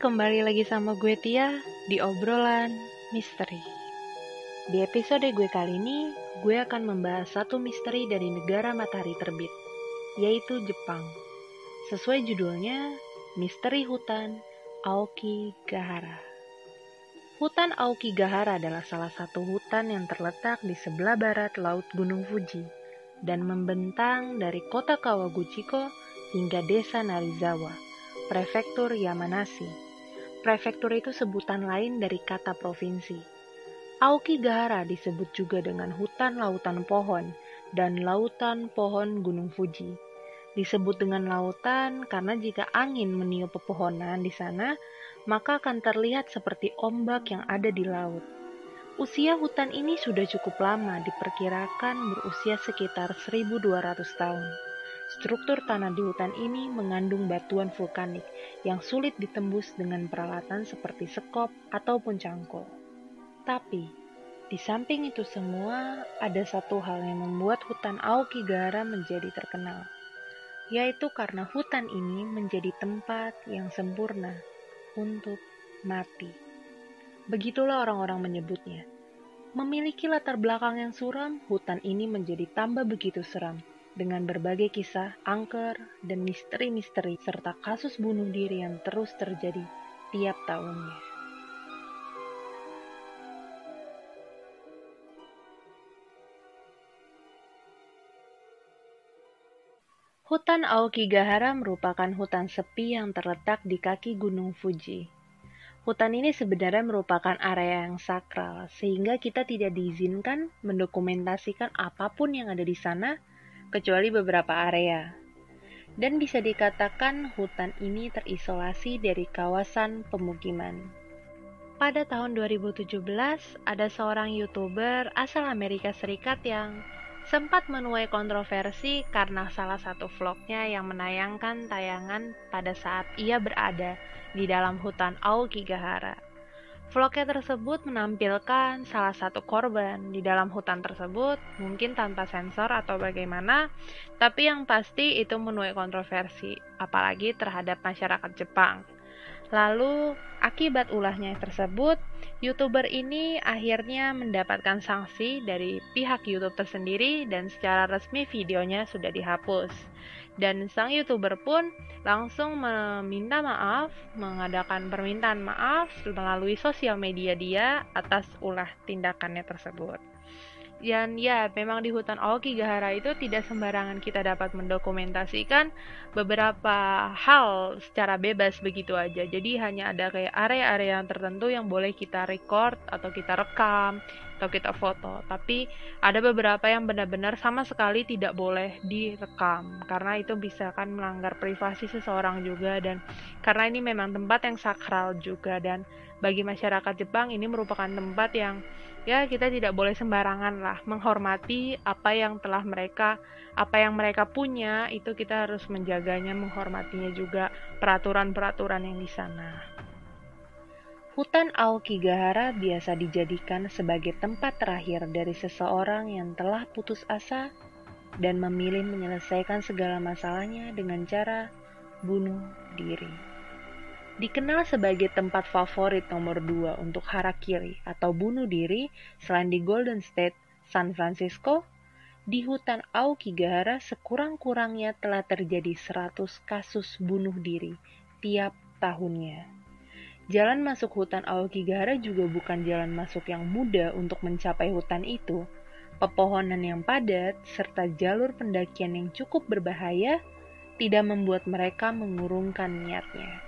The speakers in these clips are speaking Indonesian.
Kembali lagi sama gue Tia di obrolan misteri. Di episode gue kali ini, gue akan membahas satu misteri dari negara matahari terbit, yaitu Jepang. Sesuai judulnya, Misteri Hutan Aokigahara. Hutan Aokigahara adalah salah satu hutan yang terletak di sebelah barat Laut Gunung Fuji dan membentang dari kota Kawaguchiko hingga desa Narizawa, prefektur Yamanashi. Prefektur itu sebutan lain dari kata provinsi. Aokigahara disebut juga dengan hutan lautan pohon dan lautan pohon Gunung Fuji. Disebut dengan lautan karena jika angin meniup pepohonan di sana, maka akan terlihat seperti ombak yang ada di laut. Usia hutan ini sudah cukup lama, diperkirakan berusia sekitar 1200 tahun. Struktur tanah di hutan ini mengandung batuan vulkanik yang sulit ditembus dengan peralatan seperti sekop ataupun cangkul. Tapi, di samping itu semua, ada satu hal yang membuat hutan Aokigahara menjadi terkenal, yaitu karena hutan ini menjadi tempat yang sempurna untuk mati. Begitulah orang-orang menyebutnya. Memiliki latar belakang yang suram, hutan ini menjadi tambah begitu seram dengan berbagai kisah, angker, dan misteri-misteri, serta kasus bunuh diri yang terus terjadi tiap tahunnya. Hutan Aokigahara merupakan hutan sepi yang terletak di kaki Gunung Fuji. Hutan ini sebenarnya merupakan area yang sakral, sehingga kita tidak diizinkan mendokumentasikan apa pun yang ada di sana kecuali beberapa area. Dan bisa dikatakan hutan ini terisolasi dari kawasan pemukiman. Pada tahun 2017, ada seorang YouTuber asal Amerika Serikat yang sempat menuai kontroversi karena salah satu vlognya yang menayangkan tayangan pada saat ia berada di dalam hutan Aokigahara. Vlognya tersebut menampilkan salah satu korban di dalam hutan tersebut, mungkin tanpa sensor atau bagaimana, tapi yang pasti itu menuai kontroversi, apalagi terhadap masyarakat Jepang. Lalu, akibat ulahnya tersebut, YouTuber ini akhirnya mendapatkan sanksi dari pihak YouTube tersendiri dan secara resmi videonya sudah dihapus. Dan sang YouTuber pun langsung meminta maaf, mengadakan permintaan maaf melalui sosial media dia atas ulah tindakannya tersebut. Dan ya, memang di hutan Aokigahara itu tidak sembarangan kita dapat mendokumentasikan beberapa hal secara bebas begitu aja. Jadi hanya ada kayak area-area yang tertentu yang boleh kita record atau kita rekam atau kita foto. Tapi ada beberapa yang benar-benar sama sekali tidak boleh direkam karena itu bisa kan melanggar privasi seseorang juga dan karena ini memang tempat yang sakral juga dan bagi masyarakat Jepang ini merupakan tempat yang ya kita tidak boleh sembarangan lah menghormati apa yang telah mereka apa yang mereka punya itu kita harus menjaganya menghormatinya juga peraturan-peraturan yang di sana. Hutan Aokigahara biasa dijadikan sebagai tempat terakhir dari seseorang yang telah putus asa dan memilih menyelesaikan segala masalahnya dengan cara bunuh diri. Dikenal sebagai tempat favorit nomor dua untuk harakiri atau bunuh diri selain di Golden State, San Francisco, di hutan Aokigahara sekurang-kurangnya telah terjadi 100 kasus bunuh diri tiap tahunnya. Jalan masuk hutan Aokigahara juga bukan jalan masuk yang mudah untuk mencapai hutan itu. Pepohonan yang padat serta jalur pendakian yang cukup berbahaya tidak membuat mereka mengurungkan niatnya.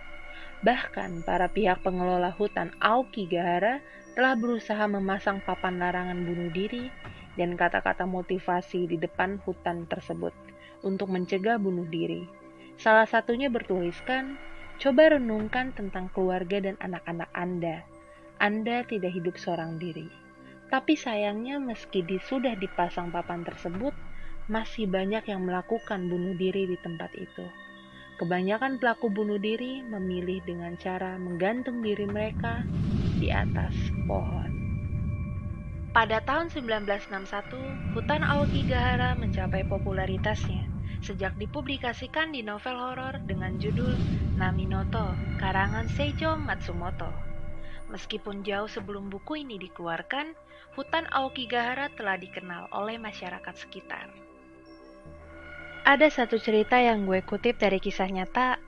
Bahkan para pihak pengelola hutan Aokigahara telah berusaha memasang papan larangan bunuh diri dan kata-kata motivasi di depan hutan tersebut untuk mencegah bunuh diri. Salah satunya bertuliskan, Coba renungkan tentang keluarga dan anak-anak Anda. Anda tidak hidup seorang diri. Tapi sayangnya meski di, sudah dipasang papan tersebut, masih banyak yang melakukan bunuh diri di tempat itu. Kebanyakan pelaku bunuh diri memilih dengan cara menggantung diri mereka di atas pohon. Pada tahun 1961, hutan Aokigahara mencapai popularitasnya sejak dipublikasikan di novel horor dengan judul Naminoto, karangan Seijo Matsumoto. Meskipun jauh sebelum buku ini dikeluarkan, hutan Aokigahara telah dikenal oleh masyarakat sekitar. Ada satu cerita yang gue kutip dari kisah nyata,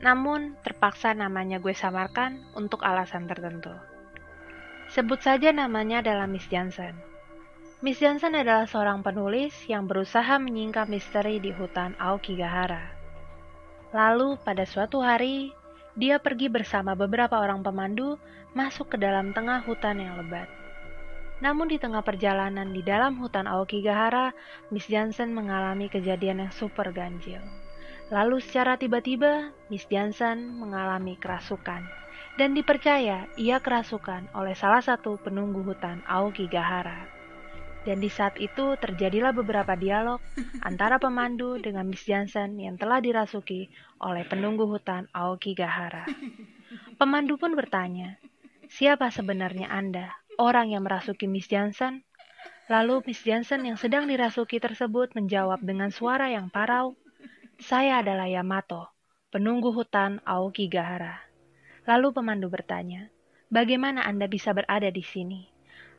namun terpaksa namanya gue samarkan untuk alasan tertentu. Sebut saja namanya adalah Miss Johnson. Miss Johnson adalah seorang penulis yang berusaha menyingkap misteri di hutan Aokigahara. Lalu pada suatu hari, dia pergi bersama beberapa orang pemandu masuk ke dalam tengah hutan yang lebat. Namun di tengah perjalanan di dalam hutan Aokigahara, Miss Johnson mengalami kejadian yang super ganjil. Lalu secara tiba-tiba, Miss Johnson mengalami kerasukan. Dan dipercaya ia kerasukan oleh salah satu penunggu hutan Aokigahara. Dan di saat itu terjadilah beberapa dialog antara pemandu dengan Miss Johnson yang telah dirasuki oleh penunggu hutan Aokigahara. Pemandu pun bertanya, siapa sebenarnya Anda, orang yang merasuki Miss Johnson? Lalu Miss Johnson yang sedang dirasuki tersebut menjawab dengan suara yang parau, saya adalah Yamato, penunggu hutan Aokigahara. Lalu pemandu bertanya, bagaimana Anda bisa berada di sini?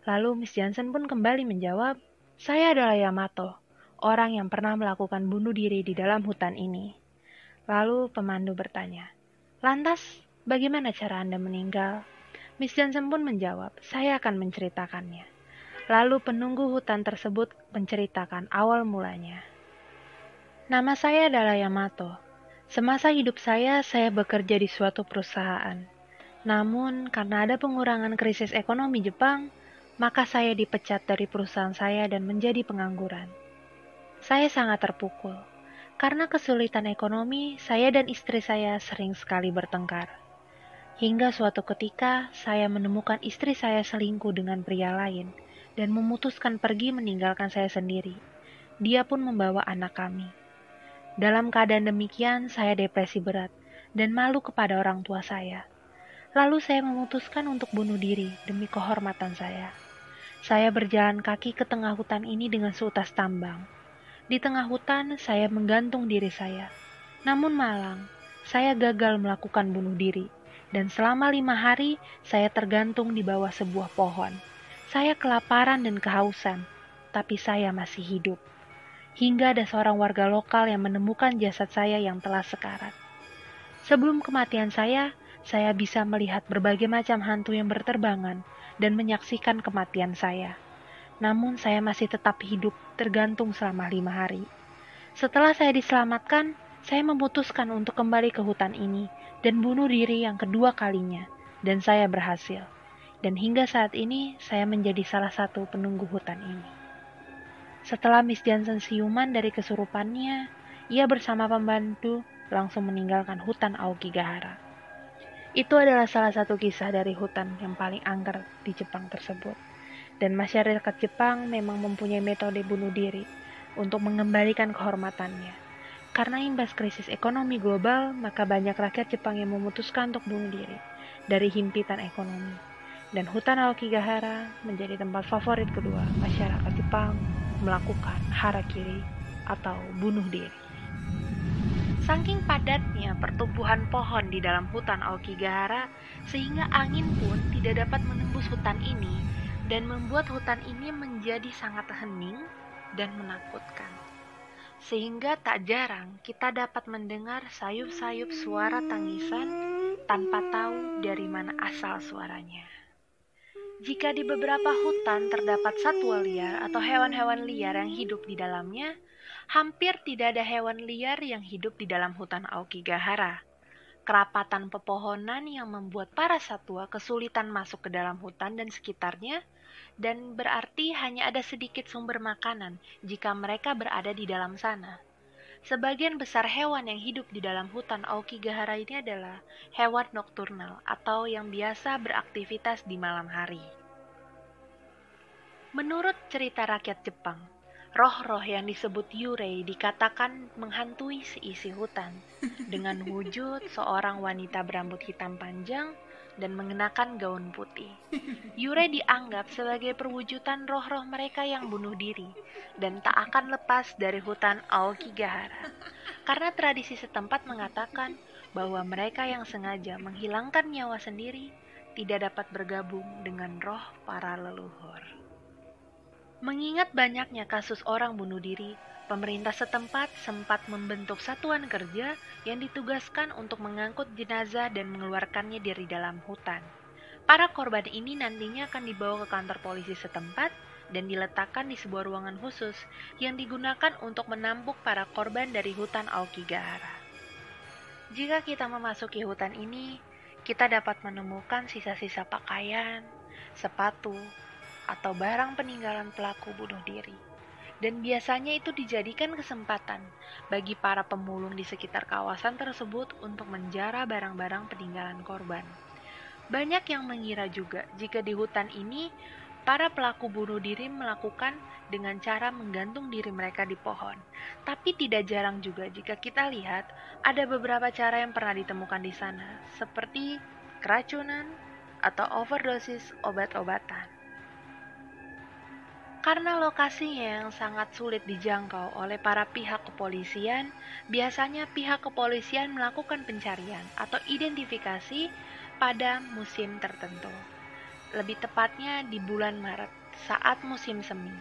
Lalu Miss Johnson pun kembali menjawab, saya adalah Yamato, orang yang pernah melakukan bunuh diri di dalam hutan ini. Lalu pemandu bertanya, lantas bagaimana cara Anda meninggal? Miss Johnson pun menjawab, saya akan menceritakannya. Lalu penunggu hutan tersebut menceritakan awal mulanya. Nama saya adalah Yamato. Semasa hidup saya, saya bekerja di suatu perusahaan. Namun, karena ada pengurangan krisis ekonomi Jepang, maka saya dipecat dari perusahaan saya dan menjadi pengangguran. Saya sangat terpukul. Karena kesulitan ekonomi, saya dan istri saya sering sekali bertengkar. Hingga suatu ketika, saya menemukan istri saya selingkuh dengan pria lain dan memutuskan pergi meninggalkan saya sendiri. Dia pun membawa anak kami. Dalam keadaan demikian, saya depresi berat dan malu kepada orang tua saya. Lalu saya memutuskan untuk bunuh diri demi kehormatan saya. Saya berjalan kaki ke tengah hutan ini dengan seutas tambang. Di tengah hutan, saya menggantung diri saya. Namun malang, saya gagal melakukan bunuh diri. Dan selama lima hari, saya tergantung di bawah sebuah pohon. Saya kelaparan dan kehausan, tapi saya masih hidup. Hingga ada seorang warga lokal yang menemukan jasad saya yang telah sekarat. Sebelum kematian saya, saya bisa melihat berbagai macam hantu yang berterbangan dan menyaksikan kematian saya. Namun saya masih tetap hidup tergantung selama lima hari. Setelah saya diselamatkan, saya memutuskan untuk kembali ke hutan ini dan bunuh diri yang kedua kalinya, dan saya berhasil. Dan hingga saat ini, saya menjadi salah satu penunggu hutan ini. Setelah Miss Johnson siuman dari kesurupannya, ia bersama pembantu langsung meninggalkan hutan Aokigahara. Itu adalah salah satu kisah dari hutan yang paling angker di Jepang tersebut. Dan masyarakat Jepang memang mempunyai metode bunuh diri untuk mengembalikan kehormatannya. Karena imbas krisis ekonomi global, maka banyak rakyat Jepang yang memutuskan untuk bunuh diri dari himpitan ekonomi. Dan hutan Aokigahara menjadi tempat favorit kedua masyarakat Jepang melakukan harakiri atau bunuh diri. Saking padatnya pertumbuhan pohon di dalam hutan Aokigahara, sehingga angin pun tidak dapat menembus hutan ini dan membuat hutan ini menjadi sangat hening dan menakutkan. Sehingga tak jarang kita dapat mendengar sayup-sayup suara tangisan tanpa tahu dari mana asal suaranya. Jika di beberapa hutan terdapat satwa liar atau hewan-hewan liar yang hidup di dalamnya, hampir tidak ada hewan liar yang hidup di dalam hutan Aokigahara. Kerapatan pepohonan yang membuat para satwa kesulitan masuk ke dalam hutan dan sekitarnya, dan berarti hanya ada sedikit sumber makanan jika mereka berada di dalam sana. Sebagian besar hewan yang hidup di dalam hutan Aokigahara ini adalah hewan nokturnal atau yang biasa beraktivitas di malam hari. Menurut cerita rakyat Jepang, Roh-roh yang disebut Yurei dikatakan menghantui seisi hutan dengan wujud seorang wanita berambut hitam panjang, dan mengenakan gaun putih. Yure dianggap sebagai perwujudan roh-roh mereka yang bunuh diri dan tak akan lepas dari hutan Aokigahara. Karena tradisi setempat mengatakan bahwa mereka yang sengaja menghilangkan nyawa sendiri tidak dapat bergabung dengan roh para leluhur. Mengingat banyaknya kasus orang bunuh diri, pemerintah setempat sempat membentuk satuan kerja yang ditugaskan untuk mengangkut jenazah dan mengeluarkannya dari dalam hutan. Para korban ini nantinya akan dibawa ke kantor polisi setempat dan diletakkan di sebuah ruangan khusus yang digunakan untuk menampung para korban dari hutan Aokigahara. Jika kita memasuki hutan ini, kita dapat menemukan sisa-sisa pakaian, sepatu, atau barang peninggalan pelaku bunuh diri. Dan biasanya itu dijadikan kesempatan bagi para pemulung di sekitar kawasan tersebut untuk menjara barang-barang peninggalan korban. Banyak yang mengira juga jika di hutan ini para pelaku bunuh diri melakukan dengan cara menggantung diri mereka di pohon. Tapi tidak jarang juga jika kita lihat ada beberapa cara yang pernah ditemukan di sana, seperti keracunan atau overdosis obat-obatan. Karena lokasinya yang sangat sulit dijangkau oleh para pihak kepolisian, biasanya pihak kepolisian melakukan pencarian atau identifikasi pada musim tertentu. Lebih tepatnya di bulan Maret, saat musim semi.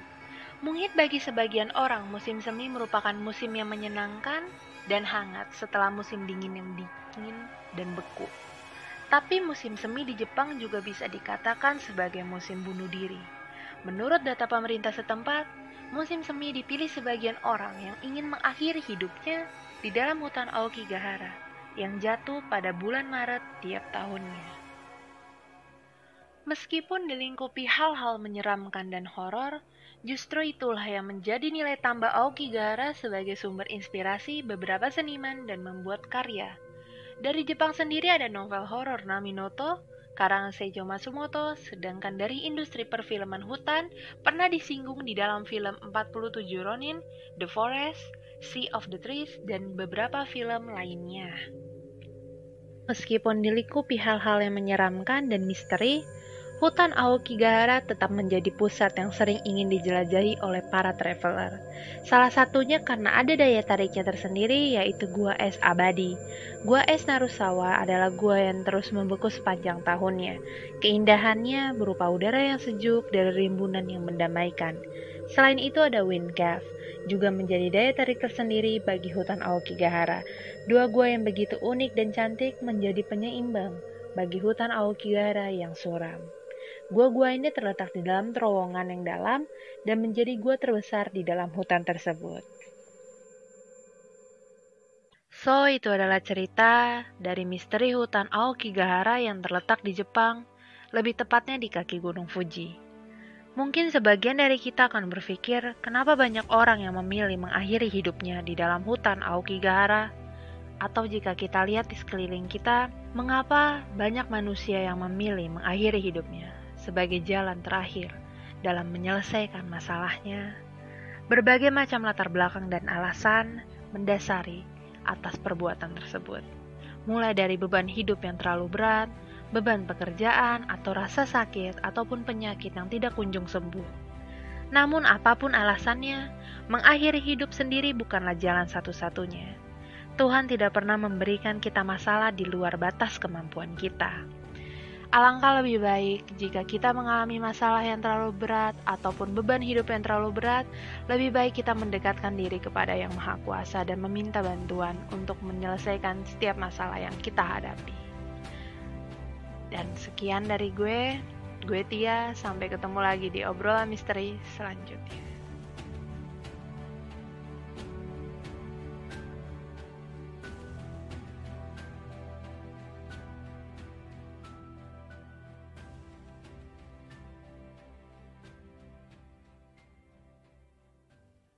Mungkin bagi sebagian orang, musim semi merupakan musim yang menyenangkan dan hangat setelah musim dingin yang dingin dan beku. Tapi musim semi di Jepang juga bisa dikatakan sebagai musim bunuh diri Menurut data pemerintah setempat, musim semi dipilih sebagian orang yang ingin mengakhiri hidupnya di dalam hutan Aokigahara yang jatuh pada bulan Maret tiap tahunnya. Meskipun dilingkupi hal-hal menyeramkan dan horor, justru itulah yang menjadi nilai tambah Aokigahara sebagai sumber inspirasi beberapa seniman dan membuat karya. Dari Jepang sendiri ada novel horor Naminoto, karangan Seijo Matsumoto, sedangkan dari industri perfilman hutan pernah disinggung di dalam film 47 Ronin, The Forest, Sea of the Trees, dan beberapa film lainnya. Meskipun dilikupi hal-hal yang menyeramkan dan misteri, Hutan Aokigahara tetap menjadi pusat yang sering ingin dijelajahi oleh para traveler. Salah satunya karena ada daya tariknya tersendiri yaitu Gua Es Abadi. Gua Es Narusawa adalah gua yang terus membeku sepanjang tahunnya. Keindahannya berupa udara yang sejuk dan rimbunan yang mendamaikan. Selain itu ada Wind Cave, juga menjadi daya tarik tersendiri bagi hutan Aokigahara. Dua gua yang begitu unik dan cantik menjadi penyeimbang bagi hutan Aokigahara yang suram. Gua-gua ini terletak di dalam terowongan yang dalam dan menjadi gua terbesar di dalam hutan tersebut. So, itu adalah cerita dari misteri hutan Aokigahara yang terletak di Jepang, lebih tepatnya di kaki Gunung Fuji. Mungkin sebagian dari kita akan berpikir, kenapa banyak orang yang memilih mengakhiri hidupnya di dalam hutan Aokigahara? Atau jika kita lihat di sekeliling kita, mengapa banyak manusia yang memilih mengakhiri hidupnya? Sebagai jalan terakhir dalam menyelesaikan masalahnya. Berbagai macam latar belakang dan alasan mendasari atas perbuatan tersebut. Mulai dari beban hidup yang terlalu berat, beban pekerjaan, atau rasa sakit, ataupun penyakit yang tidak kunjung sembuh. Namun apa pun alasannya, mengakhiri hidup sendiri bukanlah jalan satu-satunya. Tuhan tidak pernah memberikan kita masalah di luar batas kemampuan kita. Alangkah lebih baik jika kita mengalami masalah yang terlalu berat ataupun beban hidup yang terlalu berat, lebih baik kita mendekatkan diri kepada Yang Maha Kuasa dan meminta bantuan untuk menyelesaikan setiap masalah yang kita hadapi. Dan sekian dari gue, gue Tia, sampai ketemu lagi di obrolan misteri selanjutnya.